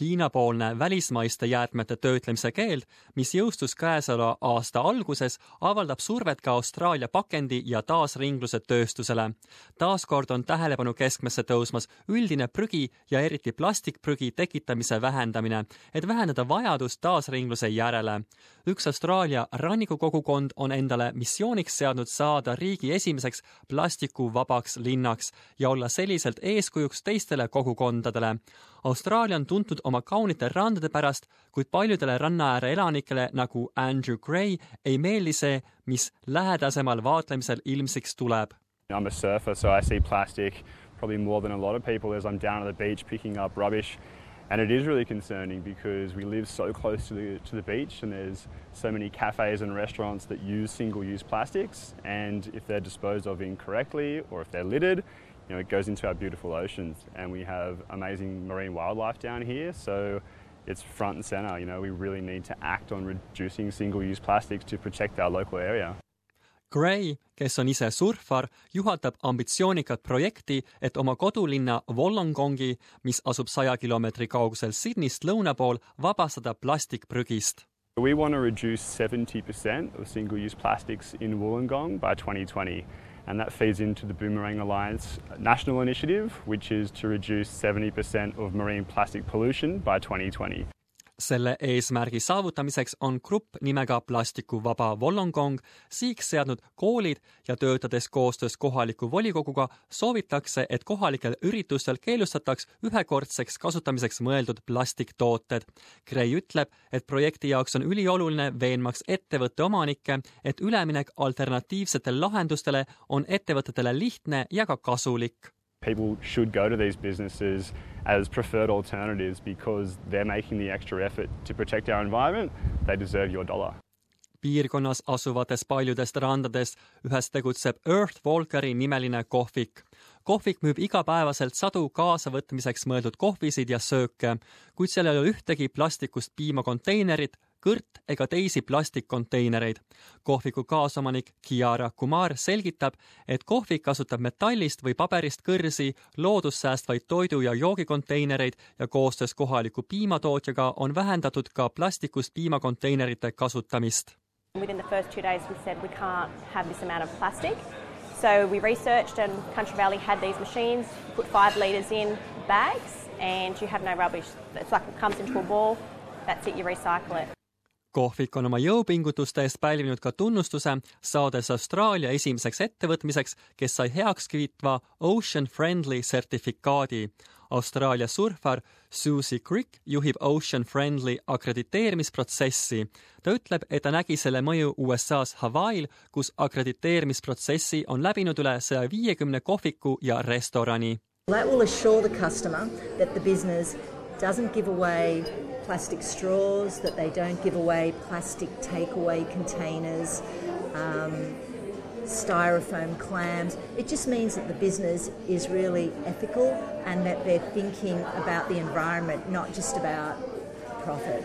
Hiina-poolne välismaiste jäätmete töötlemise keeld, mis jõustus käesoleva aasta alguses, avaldab survet ka Austraalia pakendi- ja taasringluse tööstusele. taaskord on tähelepanu keskmesse tõusmas üldine prügi ja eriti plastikprügi tekitamise vähendamine, et vähendada vajadust taasringluse järele. üks Austraalia rannikukogukond on endale missiooniks seadnud saada riigi esimeseks plastikuvabaks linnaks ja olla selliselt eeskujuks teistele kogukondadele. Austraalia on tuntud oma kaunite randade pärast, kuid paljudele rannaääre elanikele nagu Andrew Gray ei meeldi see, mis lähedasemal vaatlemisel ilmsiks tuleb. I'm a surfer, so I see plastic probably more than a lot of people as I'm down at the beach picking up rubbish. And it is really concerning because we live so close to the, to the beach and there's so many cafes and restaurants that use single use plastics. And if they're disposed of incorrectly or if they're littered, you know, it goes into our beautiful oceans. And we have amazing marine wildlife down here. So it's front and center. You know, we really need to act on reducing single use plastics to protect our local area. Gray, kes on ise surfar, juhatab ambitsioonikat projekti, et oma kodulinna Wollongongi, mis asub saja kilomeetri kaugusel Sydneyst lõuna pool, vabastada plastikprügist. We want to reduce 70% of single use plastics in Wollongong by 2020. And that feeds into the Boomerang Alliance national initiative, which is to reduce 70% of marine plastic pollution by 2020 selle eesmärgi saavutamiseks on grupp nimega Plastikuvaba Wollongong sihiks seadnud koolid ja töötades koostöös kohaliku volikoguga soovitakse, et kohalikel üritustel keelustataks ühekordseks kasutamiseks mõeldud plastiktooted. Gray ütleb, et projekti jaoks on ülioluline veenmaks ettevõtte omanikke, et üleminek alternatiivsetele lahendustele on ettevõtetele lihtne ja ka kasulik people should go to these businesses as preferred alternatives because they're making the extra effort to protect our environment. They deserve your dollar. piirkonnas asuvatest paljudest randadest ühes tegutseb Earth Walkeri nimeline kohvik. Kohvik müüb igapäevaselt sadu kaasavõtmiseks mõeldud kohvisid ja sööke, kuid seal ei ole ühtegi plastikust piimakonteinerit, kõrt ega teisi plastikkonteinereid. kohviku kaasomanik Kiara Kumar selgitab, et kohvik kasutab metallist või paberist kõrsi, loodussäästvaid toidu- ja joogikonteinereid ja koostöös kohaliku piimatootjaga on vähendatud ka plastikust piimakonteinerite kasutamist. Within the first two days we said we can't have this amount of plastic. So we researched and Country Valley had these machines, you put five litres in bags and you have no rubbish. It's like it comes into a ball, that's it, you recycle it kohvik on oma jõupingutuste eest pälvinud ka tunnustuse, saades Austraalia esimeseks ettevõtmiseks, kes sai heakskiitva Ocean Friendly sertifikaadi. Austraalia surfar Susie Crick juhib Ocean Friendly akrediteerimisprotsessi. ta ütleb, et ta nägi selle mõju USA-s Hawaii'l, kus akrediteerimisprotsessi on läbinud üle saja viiekümne kohviku ja restorani. That will assure the customer that the business doesn't give away plastic straws, that they don't give away plastic takeaway containers, um, styrofoam clams. It just means that the business is really ethical and that they're thinking about the environment, not just about profit.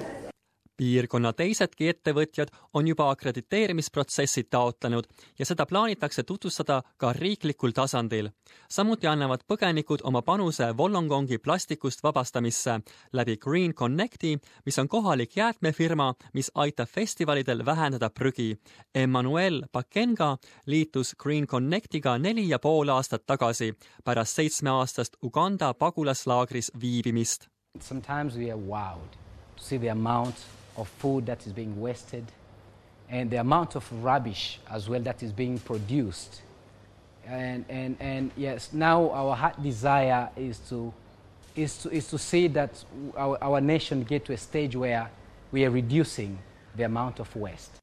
Piirkonna teisedki ettevõtjad on juba akrediteerimisprotsessi taotlenud ja seda plaanitakse tutvustada ka riiklikul tasandil. samuti annavad põgenikud oma panuse Wollongongi plastikust vabastamisse läbi Green Connecti, mis on kohalik jäätmefirma, mis aitab festivalidel vähendada prügi. Emmanuel Pakenga liitus Green Connectiga neli ja pool aastat tagasi pärast seitsmeaastast Uganda pagulaslaagris viibimist. Sometimes we are wowed to see the amount of food that is being wasted and the amount of rubbish as well that is being produced. And, and, and yes, now our heart desire is to, is to, is to see that our, our nation get to a stage where we are reducing the amount of waste.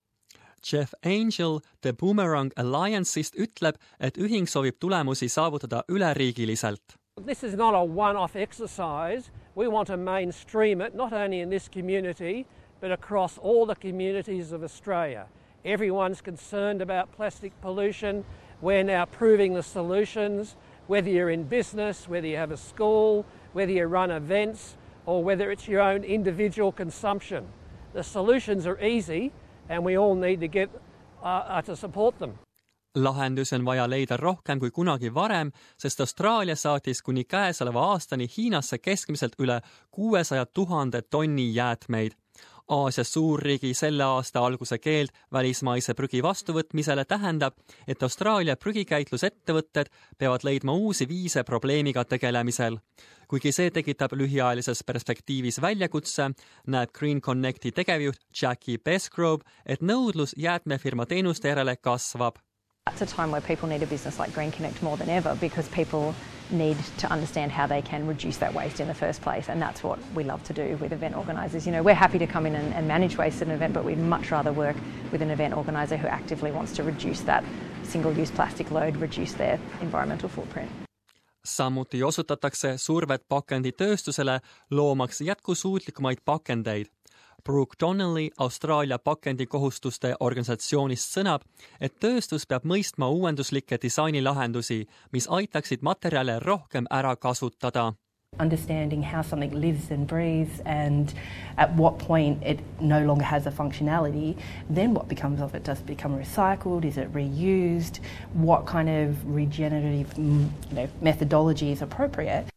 Jeff Angel The Boomerang Alliance'ist ütleb, et ühing soovib tulemusi saavutada üleriigiliselt. This is not a one-off exercise. We want to mainstream it, not only in this community, but across all the communities of Australia. Everyone's concerned about plastic pollution. We're now proving the solutions, whether you're in business, whether you have a school, whether you run events, or whether it's your own individual consumption. The solutions are easy, and we all need to get uh, uh, to support them. lahendusi on vaja leida rohkem kui kunagi varem, sest Austraalia saatis kuni käesoleva aastani Hiinasse keskmiselt üle kuuesaja tuhande tonni jäätmeid. Aasia suurriigi selle aasta alguse keeld välismaise prügi vastuvõtmisele tähendab, et Austraalia prügikäitlusettevõtted peavad leidma uusi viise probleemiga tegelemisel. kuigi see tekitab lühiajalises perspektiivis väljakutse, näeb Green Connecti tegevjuht Jackie Besgrove, et nõudlus jäätmefirma teenuste järele kasvab That's a time where people need a business like Green Connect more than ever because people need to understand how they can reduce that waste in the first place. And that's what we love to do with event organisers. You know, we're happy to come in and, and manage waste at an event, but we'd much rather work with an event organiser who actively wants to reduce that single use plastic load, reduce their environmental footprint. samuti osutatakse survet pakenditööstusele, loomaks jätkusuutlikumaid pakendeid Brooke Donnelly Austraalia pakendikohustuste organisatsioonist sõnab, et tööstus peab mõistma uuenduslikke disainilahendusi, mis aitaksid materjale rohkem ära kasutada understanding how something lives and breathes and at what point it no longer has a functionality, then what becomes of it? Does it become recycled? Is it reused? What kind of regenerative mm, you know, methodology is appropriate?